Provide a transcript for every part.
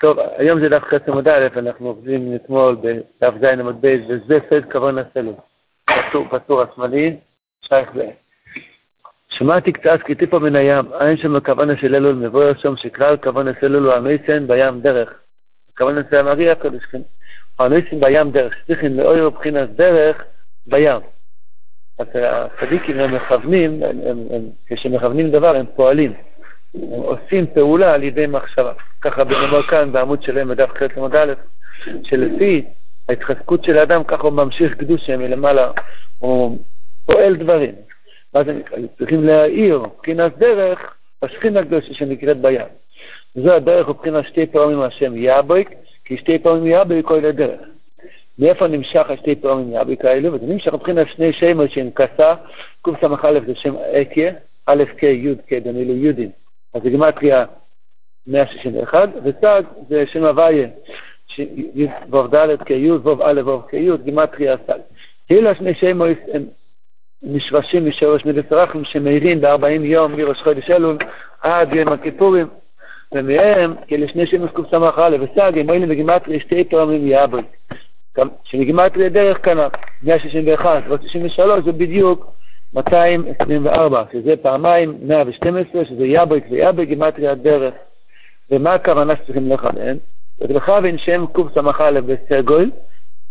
טוב, היום זה ח' עמוד א', אנחנו עובדים אתמול בדף ז' עמוד ב', וזה סד כוון הסלול. פסור השמאלי, שייך ב... שמעתי קצת כי טיפו מן הים, אין שם כוון של אלול מבואר שם שכלל כוון הסלול הוא המייסן בים דרך. כוון הסלול המרי הקודש, כן. המייסן בים דרך, שצריכים לאויר ובחינס דרך בים. אז הצדיקים הם מכוונים, כשמכוונים דבר הם פועלים. עושים פעולה על ידי מחשבה. ככה בנאמר כאן בעמוד שלהם בדף ח' עמוד א', שלפי ההתחזקות של האדם, ככה הוא ממשיך קדושה מלמעלה, הוא פועל דברים. ואז הם צריכים להאיר מבחינת דרך בשכינה הקדושה שנקראת בים. זו הדרך מבחינת שתי פעמים השם יאבויק, כי שתי פעמים יאבויק הוא לדרך. מאיפה נמשך השתי פעמים יאבויק האלו? וזה נמשך מבחינת שני שמות שהם קסה, קס"א זה שם אקיה, א' ק' י' ק' דנילו יודים. אז זה גימטריה 161, וסג זה שם הוויה, ו"ד כי' ו"א ו"ו כי', גימטריה סג. כאילו שני שמות הם נשרשים משורש מידס רחם שמאירים ב-40 יום מראש חודש אלול עד יום הכיפורים, ומהם כאילו שני שמות קס"א וסג הם מועילים בגימטריה שתי פעמים יעבוד. שבגימטריה דרך כנ"ל, 161 ועוד 63 זה בדיוק 224, שזה פעמיים 112, שזה יבויק ויבויק, גימטריה דרך. ומה הכוונה שצריכים לכוון? לכוון שם קס"א בסגול,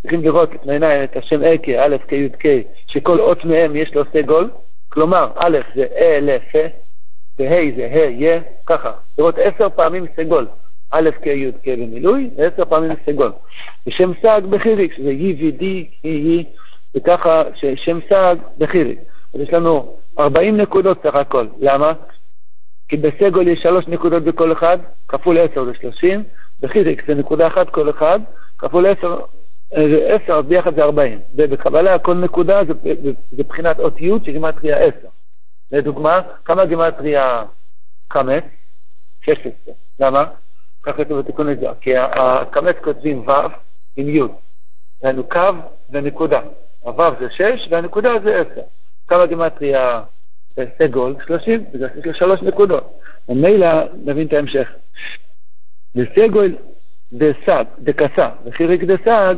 צריכים לראות את העיניים את השם אקה, א' כ' י' כ', שכל אות מהם יש לו סגול, כלומר, א' זה ל, פ, וה' זה ה', יה, ככה, לראות עשר פעמים סגול, א' כ' י' כ' במילוי, ועשר פעמים סגול. ושם סג בחיריק, שזה וידי, היא היא, וככה ששם סג בחיריק. אז יש לנו 40 נקודות סך הכל. למה? כי בסגול יש שלוש נקודות בכל אחד, כפול 10 זה 30, בחיזיק זה נקודה אחת כל אחד, כפול 10, זה 10, אז ביחד זה 40. ובקבלה כל נקודה זה, זה, זה בחינת אותיות שגימטריה 10. לדוגמה, כמה גימטריה 5? 16. למה? ככה כתוב בתיקון לזה. כי הקמץ כותבים ו' עם י'. היינו קו ונקודה. הו' זה 6 והנקודה זה 10. כמה גימטריה סגול? 30, בגלל שיש לו שלוש נקודות. ומילא נבין את ההמשך. בסגול דסג, דקסה, וחיריק דסג,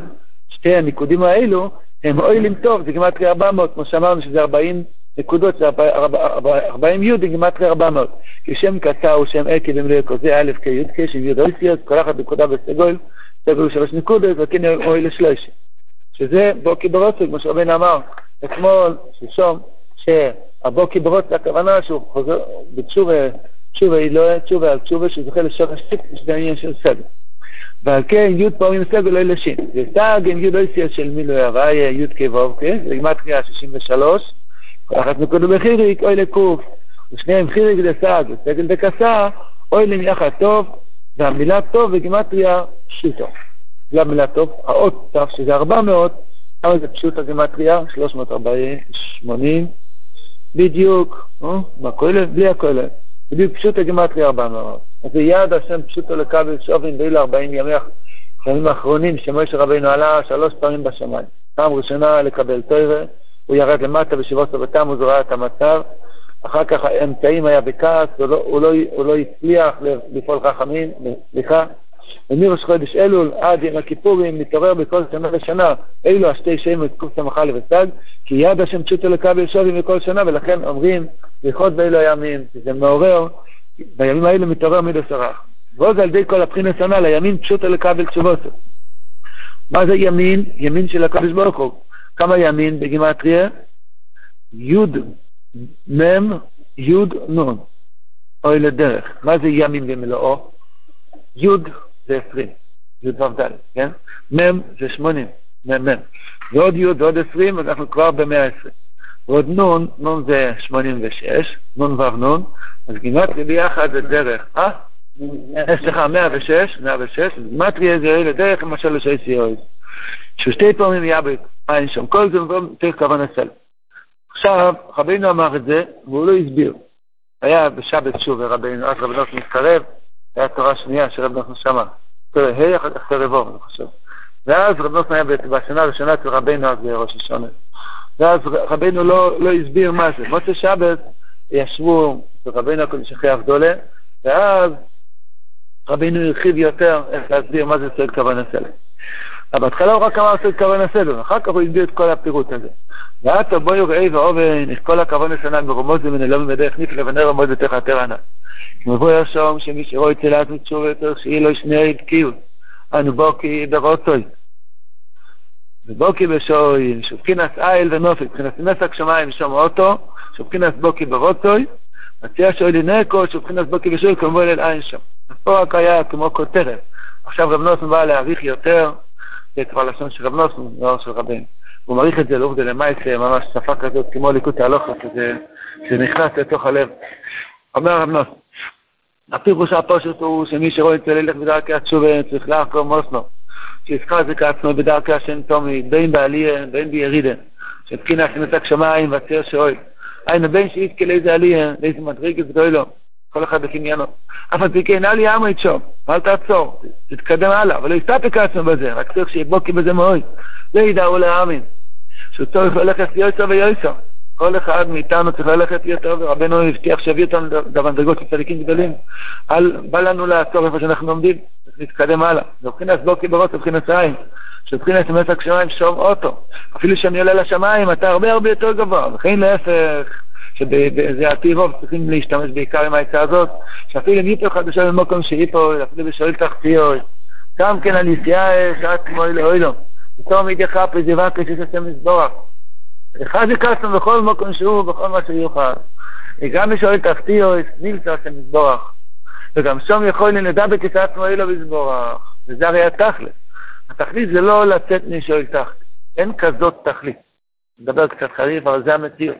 שתי הניקודים האלו, הם אוילים טוב, זה גימטרי 400, כמו שאמרנו שזה 40 נקודות, זה 40 י' גימטרי 400. כי שם קסה הוא שם עקב במלואקו, זה א' כ' י' כ', שם י' אויסיוס, כל אחת נקודה בסגול, סגול שלוש נקודות, וכן אויל לשלוש. שזה בוקי ברוצק, כמו שרבנו אמר אתמול, שלשום, שהבוקי ברוצק, הכוונה שהוא חוזר בתשובה, תשובה היא לא תשובה על תשובה, שזוכה לשורש טיפ, שזה העניין של סגל. ועל כן י' פעמים סגל לא ילשין. וסג עם י' אויסיוס של מילוי הוויה, י' כו' זה גימטריה 63, אחת נקודו בחיריק, אוי לקוף, ושניהם חיריק דסג וסגל דקסה, אוי להם יחד טוב, והמילה טוב בגימטריה פשוטו. זה המילה טוב, האות ת' שזה 400, כמה זה פשוט הגימטריה? 380, בדיוק, מהכולל, בלי הכולל, בדיוק פשוט הגימטריה 400. אז יעד השם פשוטו לקבל שובין באילו 40 ימי הימים האחרונים שמשה רבינו עלה שלוש פעמים בשמיים. פעם ראשונה לקבל תוירה, הוא ירד למטה בשבעות בתמוז, הוא ראה את המצב, אחר כך האמצעים היה בכעס, הוא לא, הוא לא, הוא לא הצליח לפעול חכמים, סליחה, ומראש חודש אלול עד יום הכיפורים מתעורר בכל שנה ושנה, אלו השתי שמות קס"א וסג, כי יד השם פשוטו לקבל שווי מכל שנה, ולכן אומרים ברכות באלו הימים, שזה מעורר, בימים האלה מתעורר מידו סרח. ועוד על ידי כל הבחינת שנה לימין פשוטו לקבל תשובוסו. מה זה ימין? ימין של הקדוש ברוך הוא. כמה ימין בגימטריה? יוד מם יוד נון. אוי לדרך. מה זה ימין במלואו? יוד זה 20, יוד ו"ד, כן? מם זה 80, מם מם. ועוד יוד ועוד 20, אז אנחנו כבר ב-120. ועוד נון, נון זה 86, נון ו"ו נון, אז גימטרי ביחד זה דרך, אה? סליחה, 106, 106, גימטרי זה לדרך למשל לשי סיועד. ששתי פעמים יאבק, אין שם, כל זה צריך כוון הסל. עכשיו, רבינו אמר את זה, והוא לא הסביר. היה בשבת שוב, רבינו, אז רבינו מתקרב, היה תורה שנייה שרב נחמן שמע. תראה, ה' אחר כך תראה ו', אני חושב. ואז רב נחמן היה בשנה הראשונה אצל רבינו אז בראש השונה. ואז רבינו לא, לא הסביר מה זה. מוצא שבת ישבו אצל רבינו הקודש אחרי אבדולה, ואז רבינו הרחיב יותר איך להסביר מה זה סוד כוון הסלם. אבל בהתחלה הוא רק אמר סוד כוון הסלם, אחר כך הוא הסביר את כל הפירוט הזה. ועתה בואי ראי ואובן, את כל הכוון הסנן ברומוז ומנלום בדרך נפלא ונר בתך יותר ענק. מבוא ישום שמי שרואי צלעת מתשובה יותר שיהיה לו שני בקיאות. אנו בוקי ברוצוי. ובוקי בשוי, שבחינס איל ונופק, מבחינת נסק שמיים שום אוטו, שבחינס בוקי ברוצוי, מציע שוי לנקו, שבחינס בוקי בשוי, כמובן אל עין שם. אז רק היה כמו כותרת. עכשיו רב נוסן בא להעריך יותר, זה כבר לשון של רב נוסן, לא של רבנו. הוא מעריך את זה לעובדה למעשה, ממש שפה כזאת, כמו ליקוט ההלוכה, שנכנס לתוך הלב. אומר רב נוסן, הפירוש הפשוט הוא שמי שרואה את זה ללך בדרכי התשובה צריך לעקור מוסנו. שיזכר זה כעצמו בדרכי השם תומי, בין בעלייה, בין בירידה, שבחינת נתק שמיים והציר שאוי. היינו בין שיזכה לאיזה עלייה, לאיזה מדרגת גדולו, כל אחד בקניינו. אף על כן, אל יעמוד שם, אל תעצור, תתקדם הלאה, אבל לא יסתפק עצמו בזה, רק צריך שיבוקי בזה מאוד. זה ידעו להאמין, שהוא צריך ללכת ליועצו ויועצו. כל אחד מאיתנו צריך ללכת יותר, ורבנו הבטיח שיביא אותנו למדרגות של צדיקים גדולים. אל, בא לנו לעצור איפה שאנחנו עומדים, נתקדם הלאה. זה מבחינת בוקי ברוץ, מבחינת עין. שבחינת מסק שמיים שום אוטו. אפילו שאני עולה לשמיים, אתה הרבה הרבה יותר גבוה. וכן להפך, שבזה עתיד רוב צריכים להשתמש בעיקר עם העצה הזאת, שאפילו אם ייפו חדשה במקום שייפו, אפילו בשואל תחתיות, גם כן על יסיעה שעת כמו אלה אוילו. פתאום ידיך פזיבה כשיש השם מזבורך. אחד יקסנו בכל מקום שהוא, בכל מה שיוכל. וגם בשואל תחתיות, נמצא השם מזבורך. וגם שום יכול לנדע בכיסא עצמו אלו מזבורך. וזה הרי התכלת. התכלית זה לא לצאת משואל תחת. אין כזאת תכלית. נדבר קצת חריף, אבל זה המציאות.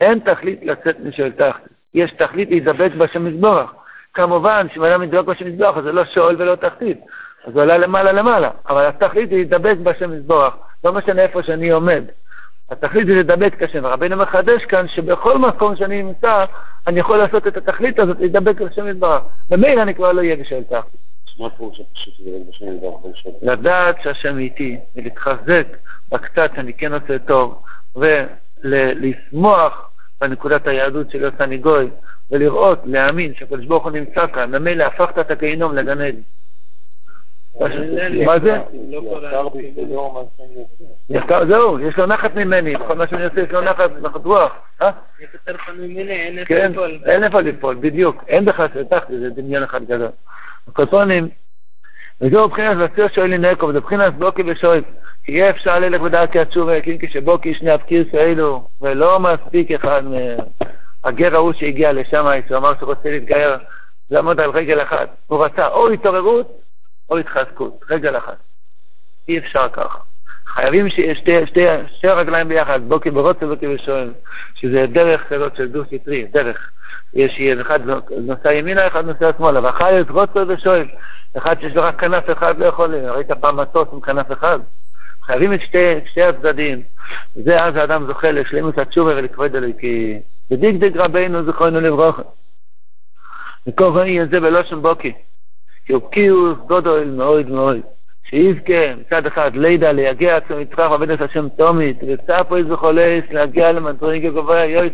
אין תכלית לצאת משואל תחת. יש תכלית להידבק בשם מזבורך. כמובן, שאם אדם מתדבק בשם מזבורך, אז זה לא שואל ולא תחתית. אז הוא עלה למעלה למעלה. אבל התכלית היא להידבק בשם מזבורך. לא משנה איפה שאני עומד. התכלית זה לדבק השם. רבינו מחדש כאן שבכל מקום שאני נמצא, אני יכול לעשות את התכלית הזאת, לדבק את השם יתברך. ומילא אני כבר לא אהיה בשל תכלית. מה הפשוט בשם יתברך? לדעת שהשם איתי, ולהתחזק בקצת שאני כן עושה טוב, ולשמוח בנקודת היהדות של יוסני גוי, ולראות, להאמין שהקדוש ברוך הוא נמצא כאן, ממילא הפכת את הגיהינום לגן עדן. מה זה? זהו, יש לו נחת ממני, בכל מה שאני עושה יש לו נחת, נחת רוח. יש יותר חנוי ממני, אין איפה כן, לפעול. אין איפה לפעול, בדיוק. אין בכלל שטחתי, זה דמיון אחד גדול. הקופונים, וזהו מבחינת וסיר שואל לנקו, וזה מבחינת בוקי ושואל, כי יהיה אפשר ללך בדרכי התשובה, כי כשבוקי שני אבקיר שאלו, ולא מספיק אחד מהגר ההוא שהגיע לשם, שהוא אמר שהוא רוצה להתגייר, לעמוד על רגל אחת. הוא רצה או התעוררות, או התחזקות, רגל אחת. אי אפשר ככה. חייבים שיהיה שתי, שתי, שתי רגליים ביחד, בוקי ברוצה ובוקי בשואל, שזה דרך כזאת של דו סטרי, דרך. יש אחד נוסע ימינה, אחד נוסע שמאלה, ואחר יש רוצה ושואל. אחד שיש לו רק כנף אחד לא יכול, ראית פעם מטוס עם כנף אחד? חייבים את שתי, שתי הצדדים. זה אז האדם זוכה לשלמות התשובה ולכבוד אלוקי. ודגדג רבינו זכרנו לברוכה. וכל ראי זה בלושן בוקי. כי הוא קיוס גודל מאוד מאוד. שיזכה מצד אחד לידה ליגע עצמו יצחק עבודת השם תומית, וצפו איזה חולס להגיע למדרגה גבוה יויס.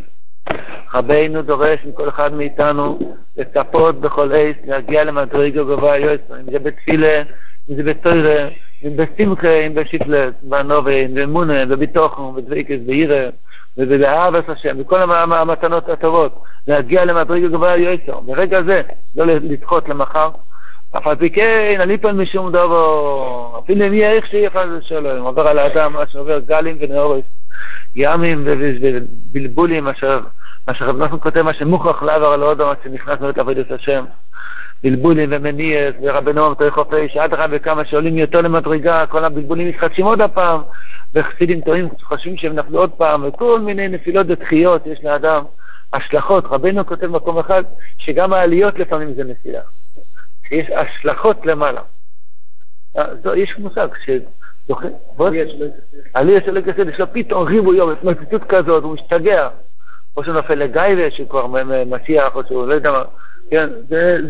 רבינו דורש מכל אחד מאיתנו לצפות בכל עץ, להגיע למדרגה גבוה יויס, אם זה בתפילה, אם זה בתוירה, אם בשמחה, אם בשפלת, בנובין, באמונה, בביטוחו, בדבקס, בעירה, ובאהבת השם, בכל המתנות הטובות, להגיע למדרגה גבוה יויסו. ברגע זה, לא לדחות למחר, אף על פי כן, פה משום דבר, אפילו אם יהיה איך שיהיה חס ושלום, עובר על האדם מה שעובר גלים ונאורס, ימים ובלבולים, אשר רב נחמן כותב, מה שמוכרח לעבר על האודם עד שנכנס באמת לעבודת השם, בלבולים ומניאס, ורבנו אמר חופי, שעד אחד וכמה שעולים יותר למדרגה, כל הבלבולים מתחדשים עוד הפעם, וחסידים טועים חושבים שהם נפלו עוד פעם, וכל מיני נפילות ודחיות יש לאדם, השלכות. רבנו כותב במקום אחד, שגם העליות לפעמים זה נפילה. שיש השלכות למעלה. יש מושג עלי יש לו כסד, יש לו פתאום ריבוי, התמקצות כזאת, הוא משתגע. או שהוא נופל לגייבה, שהוא כבר משיח, או שהוא לא יודע מה. כן,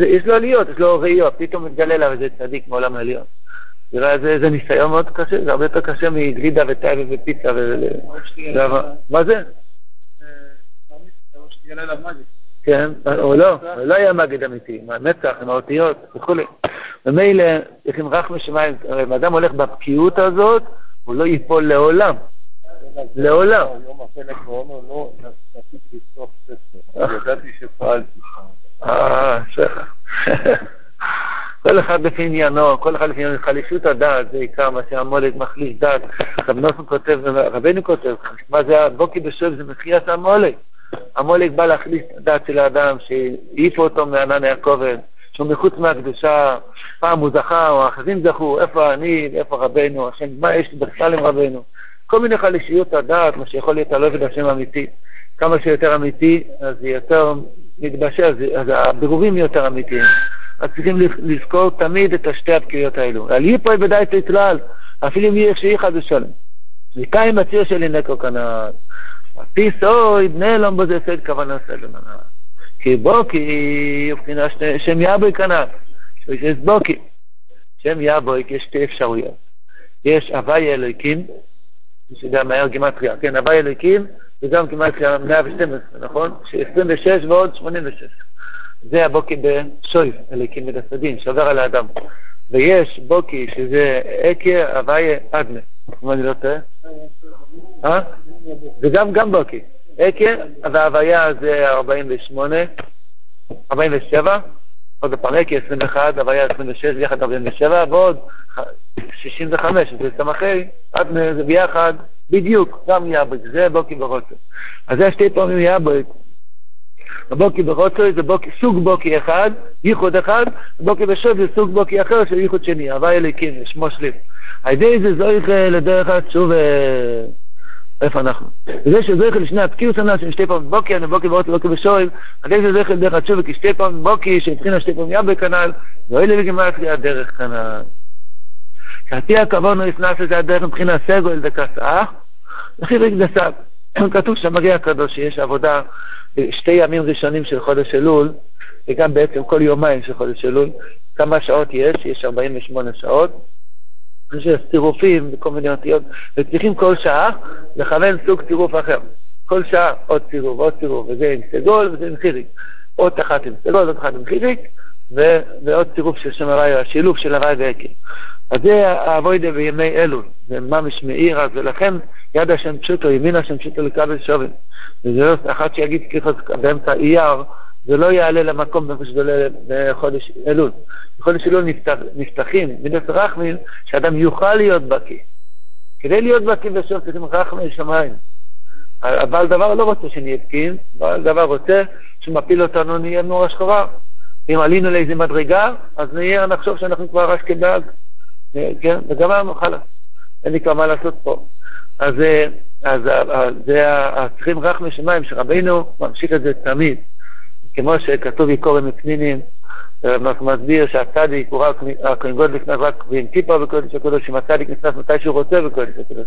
יש לו עליות, יש לו ראיות, פתאום מתגלה לה איזה צדיק מעולם העליון. זה, זה ניסיון מאוד קשה, זה הרבה יותר קשה מגלידה וטייבה ופיצה ו... מה זה? כן, או לא, לא היה מגיד אמיתי, עם המצח, עם האותיות וכולי. ומילא, צריכים רק משמיים, אם אדם הולך בבקיאות הזאת, הוא לא ייפול לעולם. לעולם. אה. כל אחד לפי עניינו, כל אחד לפי עניינו, חלישות הדעת, זה עיקר מה שהמולד מחליש דעת. רב נוסון כותב, רבנו כותב, מה זה הבוקי בשוב, זה מחיית המולד. המולד בא להחליש את הדעת של האדם, שהעיפו אותו מענן הכובד, שהוא מחוץ מהקדושה, פעם הוא זכה, או אחרים זכו, איפה אני, איפה רבנו, השם, מה יש בכלל עם רבנו. כל מיני חלישיות הדעת, מה שיכול להיות על עובד השם אמיתי. כמה שיותר אמיתי, אז זה יותר מתבשל, אז הבירורים יותר אמיתיים. אז צריכים לזכור תמיד את השתי הבקיעות האלו. על יפוי בדאי תתלל, אפילו מי איך שאי חד ושלם. וקיים בציר שלי נקו כנען. פי סוי בני אלום בו זה סד כוונה סלם כי בוקי, מבחינה שם יבוי כנען. יש בוקי. שם יבוי יש שתי אפשרויות. יש הווי מי שיודע מהר גימטריה, כן, הווי אלוהיקים זה גם גימטריה 112, נכון? ש-26 ועוד 86. זה הבוקי בשויף, אליקים מדסדין, שעובר על האדם. ויש בוקי שזה אקיה הוויה אדמה, אם אני לא טועה. אה? זה גם, בוקי. אקיה, וההוויה זה 48, 47, עוד פעם אקיה 21, הוויה 26, ביחד 47, ועוד 65, זה סמכי, אדמה זה ביחד, בדיוק, גם יאבק, זה בוקי ברוצה. אז זה שתי פעמים יאבק. הבוקי ברוצוי זה בוקי, סוג בוקי אחד, ייחוד אחד, בוקי בשוב זה סוג בוקי אחר של ייחוד שני, הווי אליקים, שמו שליף. על ידי זה זויך לדרך התשוב, איפה אנחנו? וזה שזויך לשני התקיעוס הנ"ל של שתי פעמים בוקי, אני בוקי ברוצוי בוקי בשוב, על ידי זה זויך לדרך התשוב, כי שתי פעמים בוקי, שהבחינה שתי פעמים יאבה כנ"ל, ואוי לי בגימטריה הדרך כנ"ל. כעתי הכבוד נכנס לזה הדרך מבחינה סגול דקסה, וכי ריק דסק. כתוב שם מגיע הקדוש שיש עבודה שתי ימים ראשונים של חודש אלול, וגם בעצם כל יומיים של חודש אלול, כמה שעות יש? יש 48 שעות. יש צירופים וכל מיני אותיות, וצריכים כל שעה לכוון סוג צירוף אחר. כל שעה עוד צירוף, עוד צירוף, וזה עם סגול וזה עם חיריק. עוד אחת עם סגול, עוד אחת עם חיריק, ו- ועוד צירוף של שם הוואי, השילוב של הוואי ועקב. אז זה האבוידה בימי אלול, זה ממש מאיר, אז ולכן יד השם פשוטו, ימין השם פשוטו לקבל שובל. וזה לא, אחד שיגיד ככות באמצע אייר, זה לא יעלה למקום באיפה שזה עולה בחודש אלול. בחודש אלול נפתח, נפתחים מידות רחמים, שאדם יוכל להיות בקיא. כדי להיות בקיא בסוף צריכים רחמי שמיים. הבעל דבר לא רוצה שנהיה בקיאים, הבעל דבר רוצה שמפיל אותנו נהיה נור השחורה. אם עלינו לאיזה מדרגה, אז נהיה, נחשוב שאנחנו כבר רש כדאג. כן, וגמרנו, חלאס. אין לי כבר מה לעשות פה. אז, אז זה צריכים רך משמיים, שרבינו ממשיך את זה תמיד. כמו שכתוב יקורא מפנינים, מסביר שהצדיק הוא רק, הכהן גודל נכנס רק עם טיפה בקודש הקודש, אם הצדיק נכנס מתי שהוא רוצה בקודש הקודש.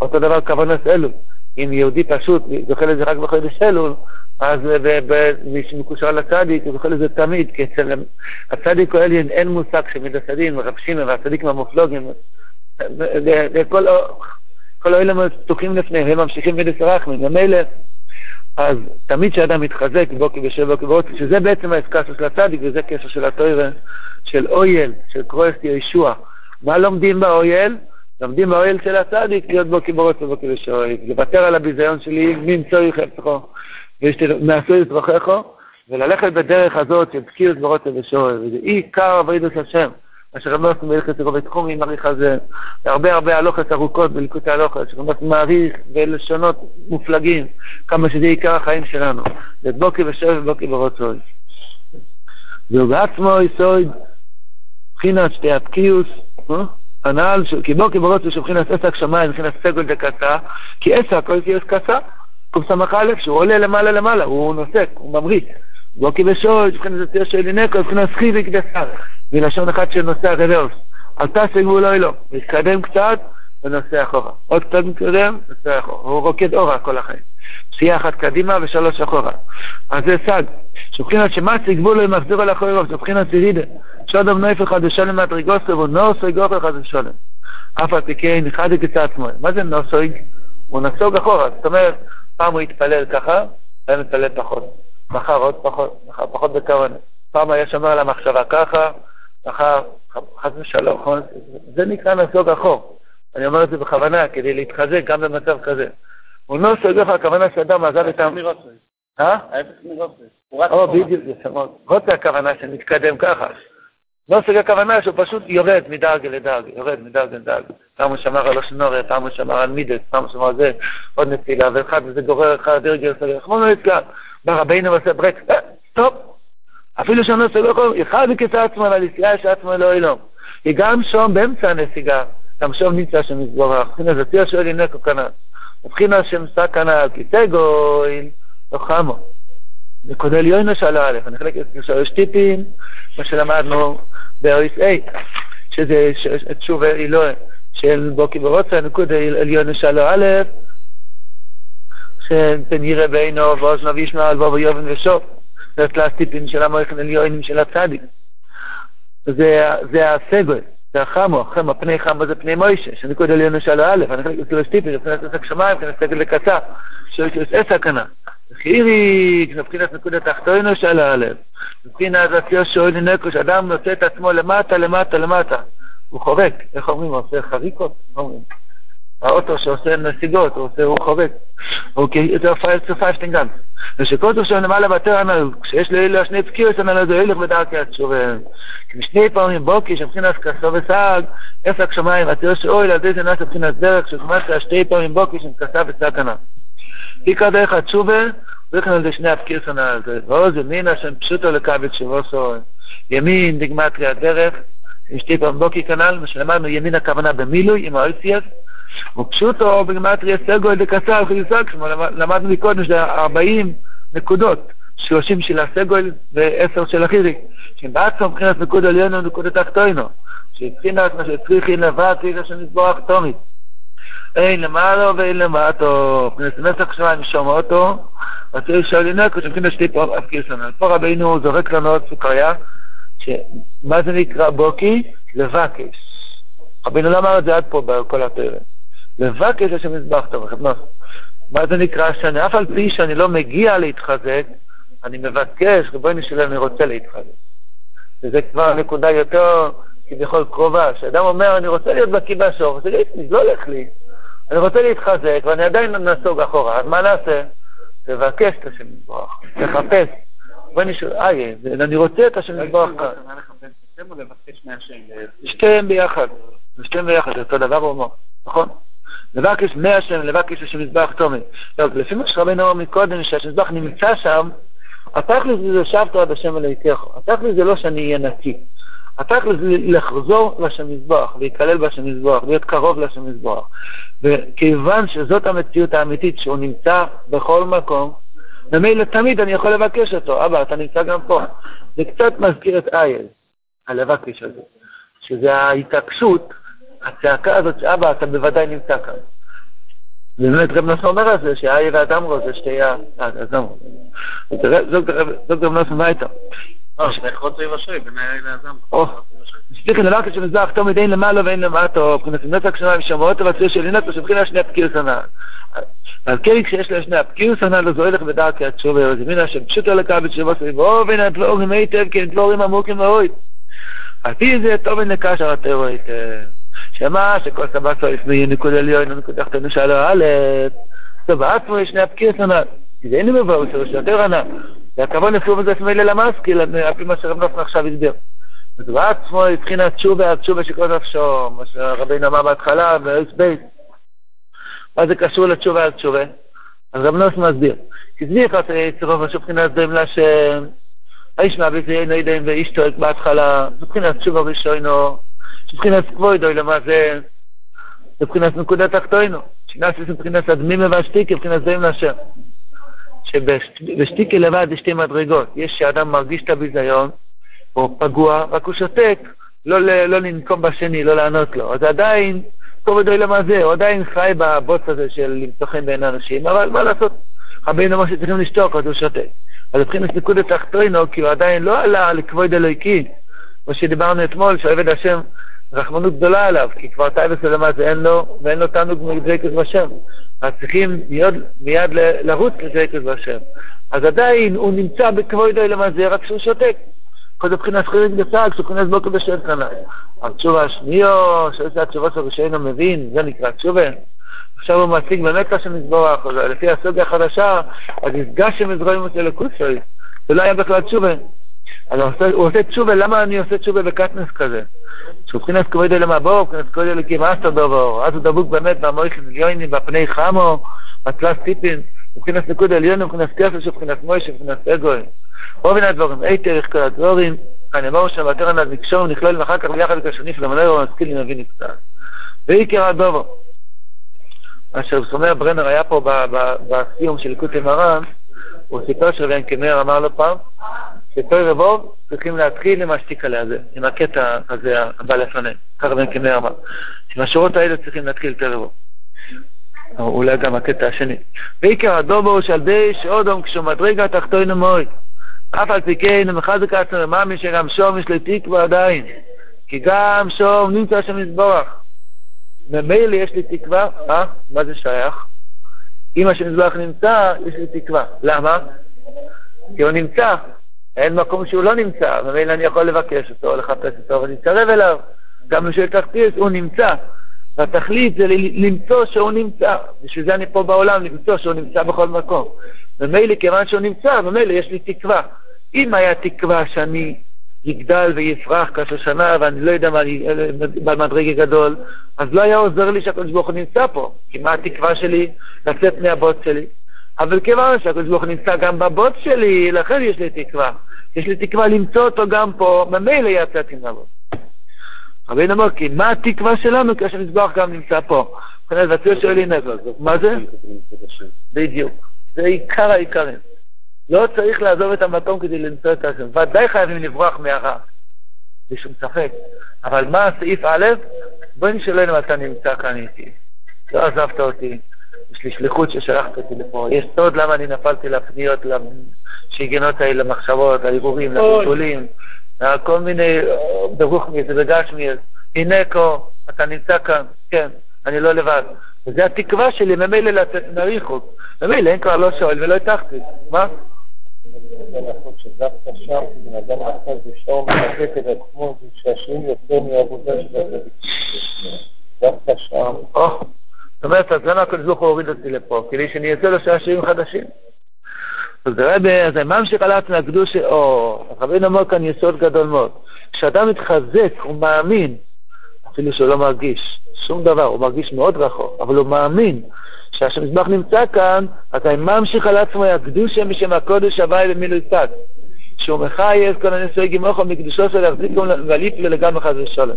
אותו דבר כוונת אלול. אם יהודי פשוט זוכה לזה רק בחודש אלול, אז מי שמקושר לצדיק, הוא זוכה לזה תמיד, כי אצל הצדיק אליין אין מושג שמדסדים, רב שמעון והצדיקים המופלוגים, כל האלה פתוחים לפניהם, הם ממשיכים מידס רחמים, ממילא, אז תמיד כשאדם מתחזק בוקי בשבע בוקי ובוקי, שזה בעצם האסקסו של הצדיק, וזה קשר של התוירה, של אויל, של קרואסט ישוע. מה לומדים באויל? לומדים באויל של הצדיק, להיות בוקי ברוץ ובוקי בשבע, לוותר על הביזיון שלי, ממצואי חפצחו, ומעשוי את רוחךו, וללכת בדרך הזאת של בקיאות ברוץ ובשבע, וזה עיקר עבודת השם. אשר רבי עושים בהלכת ירוב תחומי מעריך על זה הרבה הרבה הלוכת ארוכות בליקוטי הלוכת, שרבי מעריך ולשונות מופלגים, כמה שזה עיקר החיים שלנו. זה בוקי ושב ובוקי ורוצוי. והוא בעצמו יסוד מבחינת שתי הבקיוס, הנעל, כי בוקי ורוצוי שבחינת עסק שמיים, מבחינת סגול דקצה, כי עסק כל קיוס קצה, קס"א, שהוא עולה למעלה למעלה, הוא נוסק, הוא ממריץ. ושוי, מבחינת זה של אינקו, מבחינת סחיבי קדסה. מלשון של נוסע רוורס. אל תעשה גבול אוי לו, מתקדם קצת ונוסע אחורה. עוד קצת מתקדם, נוסע אחורה. הוא רוקד אורה כל החיים. פסיעה אחת קדימה ושלוש אחורה. אז זה סג. שבחינת שמאסי גבול אוי מחזיר על אחורי רוב, שבחינת סירידה. שודם ושלם מהטריגוסטר ונוסוי גוף אחד ושלם. אף על פי כן, אחד את עצמו. מה זה נוסוי? הוא נסוג אחורה. זאת אומרת, פעם הוא התפלל ככה, היה מתפלל פחות. מחר עוד פחות, מחר פחות בכוונה. פעם היה שומר על המחשבה ככה, מחר חס ושלום, זה נקרא נסוג אחור. אני אומר את זה בכוונה, כדי להתחזק גם במצב כזה. הוא לא סוגר הכוונה שאדם עזב את ה... אה? ההפך מרוצה. או, בדיוק, רוצה הכוונה שנתקדם ככה. לא סוגר הכוונה שהוא פשוט יורד מדרגה לדרגה, יורד מדרגה לדרגה. פעם הוא שמר על אושנוריה, פעם הוא שמר על מידס, פעם הוא שמר על זה, עוד נפילה, ואחד וזה גורר אחד, דרגל סגר, כמו לא נתקע. ברבינו עושה ברק, סטופ. אפילו שאני לא סוגר, אחד מכיסא עצמו ועל יציאה שעצמו לא אילום. כי גם שום באמצע הנסיגה, גם שום נמצא שם יתברך. הנה זה תהיה שואל ינקו כנ"ל. שם שק כנ"ל, כיסא גויל, לא חמו. נקודה עליון שלו א', אני חלק לשלוש טיפים, מה שלמדנו 8, שזה תשובה אלוהי של בוקי ורוצה, נקודה עליון שלו א', שפן יראה בעינו ואוזנו וישמע על בו ויובן ושוב. זה הסטיפים של המויכן עליונים של הצדיק. זה הסגל. זה החמו, חמו, פני חמו זה פני מוישה, שנקוד עליון שלו א', אני חלק לסגל סטיפי, מבחינת עסק שמיים, מבחינת סגל לקצה, שיש עסק כנה. חיריק, מבחינת נקודת תחתונו של א', מבחינת הציור שואל לנקוש, אדם נושא את עצמו למטה, למטה, למטה. הוא חורק, איך אומרים, עושה חריקות? אומרים. האוטו שעושה נסיגות, הוא עושה, הוא חורק. אוקיי, זה פייל צופה שטינגן. ושכל שם למעלה בתר הנ"ל, כשיש לאלה שני פקיעות הנ"ל, זה הילך בדרכי התשובה. משני פעמים בוקי, שמבחינת כסו וסג, עסק שמיים, התיאור שאוי, על זה נעשה מבחינת דרך, שכמעט שתי פעמים בוקי, שמכסה וסג הנ"ל. עיקר דרך התשובה, וכן על זה שני הפקיעות הנ"ל, ועוז ימינה שם פשוטו לקבל שבוסו, ימין דגמטרי הדרך, שתי פעמים בוקי כנ"ל, מה שלמדנו ימין הכוונה במילוי, עם האויציאס, ופשוטו בגמטריה סגו דקסר חיסק, למדנו מקודם שזה 40 נקודות, 30 של הסגול ו-10 של החיריק, שבעצם מבחינת נקוד עליון ונקוד תחתונו, שבחינת מה שצריכי לבד, צריך שנתבורך תומית. אין למעלה ואין למטו, מבחינת נצח שמיים שומע אותו, וצריך לשאול לנקו, שמבחינת שתי פה אף קירסון. פה רבינו זורק לנו עוד סוכריה, שמה זה נקרא בוקי? לבקש. רבינו לא אמר את זה עד פה בכל הפרק. לבקש השם מזבח טוב, מה זה נקרא שאני, אף על פי שאני לא מגיע להתחזק, אני מבקש, ריבונו שלי, אני רוצה להתחזק. וזה כבר נקודה יותר כביכול קרובה, שאדם אומר, אני רוצה להיות בקיא בשור, זה לא הולך לי. אני רוצה להתחזק, ואני עדיין נסוג אחורה, אז מה נעשה? תבקש את השם מזבח, תחפש. ריבונו שלי, איי, אני רוצה את השם מזבח כאן. שתיהם ביחד, שתיהם ביחד, אותו דבר הוא אומר, נכון? לבקש מהשם, לבקש השם מזבח תומי. לפי מה שרבנו אמר מקודם, שהמזבח נמצא שם, התכלס זה שבתו עד השם אלוהיכך. התכלס זה לא שאני אהיה נקי. התכלס זה לחזור לשם מזבח, להיכלל בשם מזבח, להיות קרוב לשם מזבח. וכיוון שזאת המציאות האמיתית, שהוא נמצא בכל מקום, ממילא תמיד אני יכול לבקש אותו. אבא, אתה נמצא גם פה. זה קצת מזכיר את אייל, הלבקש הזה, שזה ההתעקשות הצעקה הזאת, אבא, אתה בוודאי נמצא כאן. באמת רב נוסף אומר על זה, שהעיר האדם רואה זה שתי ה... אה, האדם רואה. זאת רב נוסף מה הייתה? שתיכן דבר כזה שמזוהר חתום את אין למעלה ואין למטה, מבחינת נצח שמיים שמועות אבל צריך שאלינת ושבחינה שני הפקיר שנה. אבל כן כשיש לה שני הפקיר שנה לא זוהה לך בדעת כי התשוב היה רזמינה שם פשוט על הקו ושבו סביבו ואין את לאורים היטב כי אין את לאורים עמוקים מאוד. על פי זה טוב לקשר התאורית. אה... שמה שכל סבא לפני ניקוד עליון ניקוד תחתנו שלו א', עצמו יש שני הפקיר סנ"ל, כי זה אין לי מבואו שלו שיותר ענה. והכבוד נפלו בזה שמי ללמסקיל, על פי מה שרב נופן עכשיו הסביר. אז בעצמו מבחינת תשובה, התשובה שכל נפשו, מה שרבינו אמר בהתחלה, באויס בייס. מה זה קשור לתשובה על תשובה? אז רב נוסף מסביר. כי זה נכנס יצרו משהו מבחינת דברים להשם, האיש מעביד זה אינו ידעים ואיש טועק בהתחלה, זה מבחינת תשובה ראשונו, מבחינת למה זה מבחינת נקודת תחתונו, שנאסיס מבחינת הדמימה והשתיקה, מבחינת זרים להשם. שבשתיקה לבד יש שתי מדרגות, יש שאדם מרגיש את הביזיון, או פגוע, רק הוא שותק, לא, לא לנקום בשני, לא לענות לו. אז עדיין, כבודו למה זה, הוא עדיין חי בבוץ הזה של למצוא חן בין אנשים, אבל מה לעשות, רבינו אמר שצריכים לשתוק, אז הוא שותק. אז מבחינת נקודת תחתונו, כי הוא עדיין לא עלה לכבוד אלוהיקי, כמו שדיברנו אתמול, שעובד השם רחמנות גדולה עליו, כי כבר טייבס זה אין לו, ואין לו תענוג מדרקס בשם. אז צריכים מיד, מיד לרוץ לשקט בהשם. אז עדיין הוא נמצא בכבודו למעשה, רק שהוא שותק. כל זה מבחינת חיריק גסה, כשבחינת בוקר בשם כאן. התשובה השנייה, שזה שלו שאינו מבין, זה נקרא תשובה. עכשיו הוא מציג באמת השם מזבורך, לפי הסוגיה החדשה, אז נפגש עם מזרועים אצל הקוסוי, זה לא היה בכלל תשובה. אז הוא עושה, הוא עושה תשובה, למה אני עושה תשובה בקטנס כזה? שהוא מבחינת כבודו למבור, מבחינת כבודו לכמאסטר דובור, אז הוא דבוק באמת במויכים עליונים, בפני חמו, בטלס טיפין, מבחינת נקוד עליון, מבחינת כסף, מבחינת מוישה, מבחינת אגוי. רוב הדברים, אי תאריך כל הדבורים, אני אמור שם, ותרן עד נקשור, נכלול ואחר כך ביחד כשניף למנהר ומשכיל ונבין קצת. ועיקר הדובו. אשר סומר ברנר היה פה בסיום של ליקוטי מרן, הוא סיפר שרביין קמר אמר לו פעם, שפר רבוב צריכים להתחיל עם השתיק עליה הזה, עם הקטע הזה הבא לפניהם. ככה רביין קמר אמר. עם השורות האלה צריכים להתחיל פר רבוב. או אולי גם הקטע השני. ועיקר הדובו של די שאודום כשהוא מדרגה תחתונו מוי. אף על פי כן הוא מחזק עצמו מאמין שגם שום יש לו תקווה עדיין. כי גם שום נמצא שם מזבורך. ממילא יש לי תקווה, אה? מה זה שייך? אם השם יזבח נמצא, יש לי תקווה. למה? כי הוא נמצא, אין מקום שהוא לא נמצא, ממילא אני יכול לבקש אותו, לחפש אותו ולהתקרב אליו. גם בשביל תחתיס הוא נמצא. והתכלית זה למצוא שהוא נמצא. בשביל זה אני פה בעולם, למצוא שהוא נמצא בכל מקום. ממילא, כיוון שהוא נמצא, ממילא יש לי תקווה. אם היה תקווה שאני יגדל ויפרח כאשר שנה, ואני לא יודע מה, אני מדרגה גדול, אז לא היה עוזר לי שהקדוש ברוך הוא נמצא פה, כי מה התקווה שלי? לצאת מהבוט שלי. אבל כיוון שהקדוש ברוך הוא נמצא גם בבוט שלי, לכן יש לי תקווה. יש לי תקווה למצוא אותו גם פה, ממילא יצאתי מהבוט. רבינו אמר, כי מה התקווה שלנו כאשר מזבח גם נמצא פה? מבחינת והציור שואלי נגד. מה זה? בדיוק. זה עיקר העיקרים. לא צריך לעזוב את המקום כדי למצוא את השם. ודאי חייבים לברוח מהרע, בלי שום ספק. אבל מה סעיף א'? בואי נשאל אם אתה נמצא כאן איתי. לא עזבת אותי, יש לי שליחות ששלחת אותי לפה. יש סוד למה אני נפלתי לפניות, לשיגנות האלה, למחשבות, לערעורים, לטיפולים, כל מיני ברוך מי זה וגש מי הנה כה, אתה נמצא כאן, כן, אני לא לבד. וזו התקווה שלי ממילא לצאת מהריחוק. ממילא אין כבר לא שואל ולא הטחתי. מה? דווקא שם. זאת אומרת, אז למה הקדוש ברוך הוא הוריד אותי לפה? כדי שאני אצא לו שעשועים חדשים. אז רבי, אז ממשיך על עצמי הקדוש, או, רבינו אומר כאן יסוד גדול מאוד. כשאדם מתחזק, הוא מאמין, אפילו שהוא לא מרגיש שום דבר, הוא מרגיש מאוד רחוק, אבל הוא מאמין שהשמזבח נמצא כאן, אז אני ממשיך על עצמו הקדושה משם הקודש הוואי במילוי צד. שהוא מחייב כל הנישואי גימוכו מקדושו של להחזיק ולהליף לגמרי חס ושלום.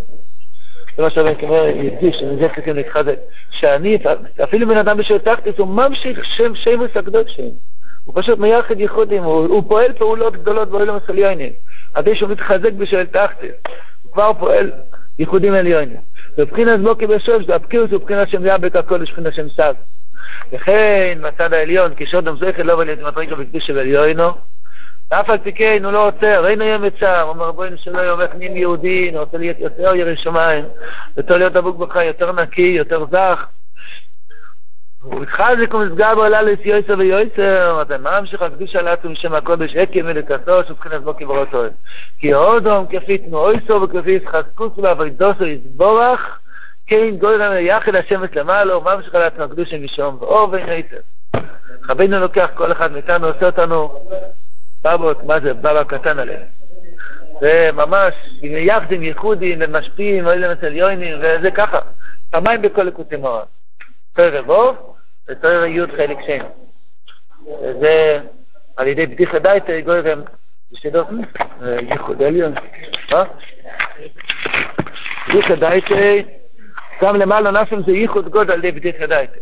זה מה שאני אומר, ידיש, שמזה צריכים להתחזק. שאני, אפילו בן אדם בשביל תחתיס, הוא ממשיך שם שמוס הקדושים. הוא פשוט מייחד ייחודים, הוא, הוא פועל פעולות גדולות באוילם הסוליונים. עדי שהוא מתחזק בשביל תחתיס. הוא כבר פועל ייחודים עליונים. ובחינת בוקי בשוב, זה הפקירות ובחינת שם יאבק הקודש, מבחינת שם סב. וכן, בצד העליון, כשאודם זכר לא ולית מדרגה בקדוש עליונו, ואף על פי כן הוא לא עוצר, אין היום הוא אומר נשאלו יום איך נהיים יהודי, אני רוצה להיות יותר ירא שמיים, יותר להיות דבוק בך, יותר נקי, יותר זך. ומסגר בעולה לסיועסר ויועסר, אז מה ממשיך הקדוש על עצמו משם הקודש, עקב מלכתו, שבחינת בו קברותו. כי אודום כפי תנועסו וכפי ישחקוס ועבודוסו יסבורך, כן גודל יחד השמש למעלה, וממשיך על עצמו הקדוש משום, ואור ויועסר. רבינו לוקח כל אחד מאיתנו, עושה אותנו בבות, מה זה, בבא קטן עליהם. וממש, עם יחדים, ייחודים, ומשפיעים, אצל יוינים, וזה ככה. פעמיים בכל לקוטי מורן. תוירה ווב ותוירה י' חלק שם. וזה על ידי בדיחה דייטה גוירם בשדות ייחוד עליון. מה? בדיחה דייטה, גם למעלה נפם זה ייחוד גוד על ידי בדיחה דייטה.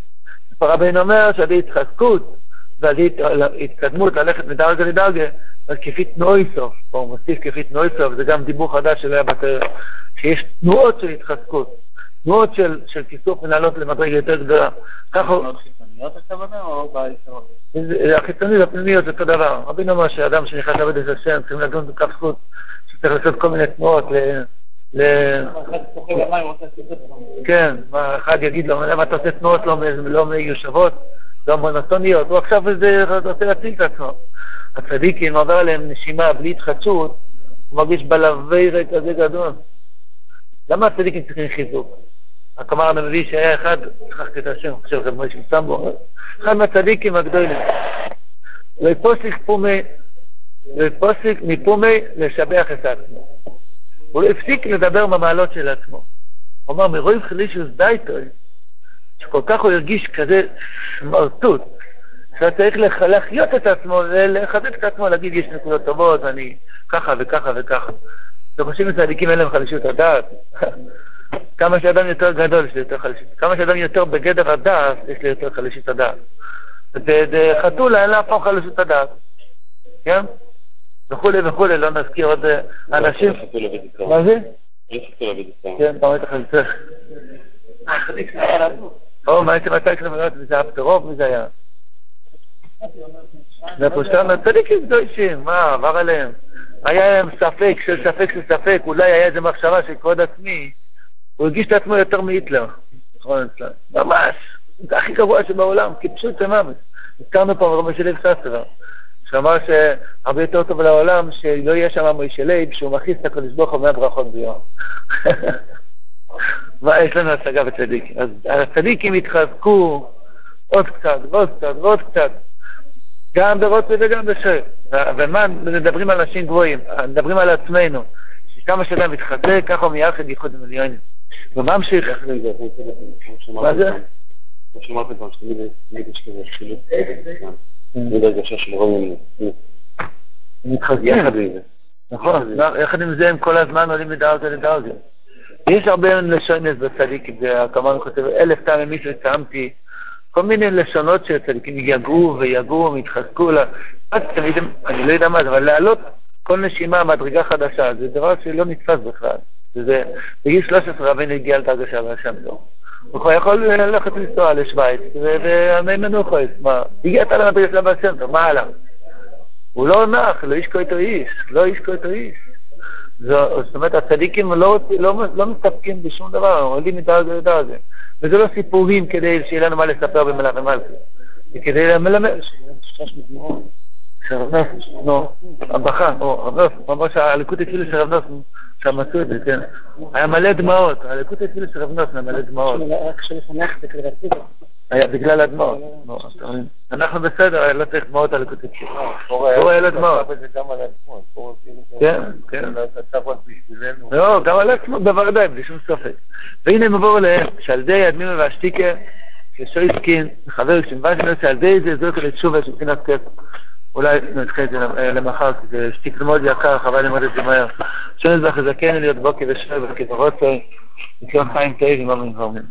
רבינו אומר שעל ידי התחזקות ועל התקדמות ללכת מדרגה לדרגה, אז כפי תנועי סוף, פה הוא מוסיף כפי תנועי סוף, זה גם דיבור חדש שלא היה בתרא, שיש תנועות של התחזקות. תנועות של, של כיסוף מנהלות למדרגה יותר גדולה. ככה... חיצוניות הכוונה או ביסוד? החיצוניות והפנימיות זה אותו דבר. רבינו אמר שאדם שנכנס לעבוד את השם צריכים לדון בכף זכות, שצריך לעשות כל מיני תנועות ל... כן, מה, אחד יגיד לו, למה אתה עושה תנועות לא, לא מיושבות, לא מונוטוניות, הוא עכשיו רוצה להציל את עצמו. הצדיקים, עובר עליהם נשימה בלי התחדשות, הוא מרגיש בלווי ריק כזה גדול. למה הצדיקים צריכים חיזוק? רק אמר הנביא שהיה אחד, שכחתי את השם, חושב, רב מוישה סמבו, אחד מהצדיקים הגדולים. ופוסק פומי, ופוסק מפומי לשבח את עצמו. הוא לא הפסיק לדבר במעלות של עצמו. הוא אמר, מרוב חלישוס דייטוי, שכל כך הוא הרגיש כזה סמרטוט, שהיה צריך לחיות את עצמו, לחזק את עצמו, להגיד, יש נקודות טובות, אני ככה וככה וככה. אתם חושבים שצדיקים אין להם חלישות הדעת? כמה שאדם יותר גדול, יש לי יותר חלישות. כמה שאדם יותר בגדר הדעת, יש לי יותר חלישות הדעת. חתולה אין לה אף פעם חלישות הדעת, כן? וכולי וכולי, לא נזכיר עוד אה, אנשים. מה זה? כן, אתה רואה את החליצה. או, מה הייתם מתי כשאתם זה היה פטרוב? מי זה היה? זה פושטן הצדיקים קדושים, מה, עבר עליהם? היה להם ספק של ספק של ספק, אולי היה איזה מחשבה של כבוד עצמי, הוא הרגיש את עצמו יותר מהיטלר, ממש, זה הכי גרוע שבעולם, כפשוט ממש. הזכרנו פה רבי שליב ססרה, שאמר שהרבה יותר טוב לעולם שלא יהיה שם מוישה לייב, שהוא מכניס את הקדוש ברוך הוא מהברכות ביום. מה, יש לנו השגה בצדיק. אז הצדיקים התחזקו עוד קצת ועוד קצת ועוד קצת. גם ברצוא וגם בשוב. ומה, מדברים על אנשים גבוהים, מדברים על עצמנו. שכמה שאדם מתחזק, ככה הוא מייחד ייחוד מיליונים. וממשיך. מה זה? כמו שאמרתם פעם, שתמיד יש כזה חילוק. תמיד הרגשה של רואים מתחזקים. יחד עם זה. נכון, יחד עם זה הם כל הזמן עולים מדרגה לדרגה. יש הרבה לשונס בצדיקים, כמובן כותב אלף פעמים מישהו צעמתי כל מיני לשונות של צדיקים יגעו ויגעו, ויתחזקו לה. אני לא יודע מה זה, אבל להעלות כל נשימה מדרגה חדשה, זה דבר שלא נתפס בכלל. וזה, בגיל 13 רבינו הגיע לדרגה והשם טוב. הוא יכול ללכת לנסוע לשוויץ, ועמי מנוחס, מה, הגעת למדרגה של הבעל שם טוב, מה הלאה? הוא לא נח, לא איש איתו איש, לא איש איתו איש. זאת אומרת, הצדיקים לא, לא, לא מסתפקים בשום דבר, הם עולים מדרגה לדרגה. וזה לא סיפורים כדי שיהיה לנו מה לספר במלאך ומלכי, זה כדי ללמד. שרב נוס, נו, הבכה, או רב נוס, ממש הליקוט התפילה של רב נוס, שם עשו את זה, כן. היה מלא דמעות, הליקוט התפילה של רב נוס היה מלא דמעות. רק כשלפניך זה כדי להציג היה בגלל הדמעות. אנחנו בסדר, לא צריך דמעות על הליקוט התפילה. פור היה לו דמעות. כן, כן. לא, גם על עצמו, בוודאי, בלי שום ספק. והנה מבואו אליהם, שעל די הדמימה והשתיקה, ששויסקין, חבר שמבשנו, שעל די זה זוכר לתשובה של בחינת כסף. אולי נדחה את זה למחר, כי זה שתיק מאוד יקר, חבל ללמוד את זה מהר. שונס וחזקנו להיות בוקר ושואל וכתבות, לקרוא חיים תאי ומאמין ואומרים.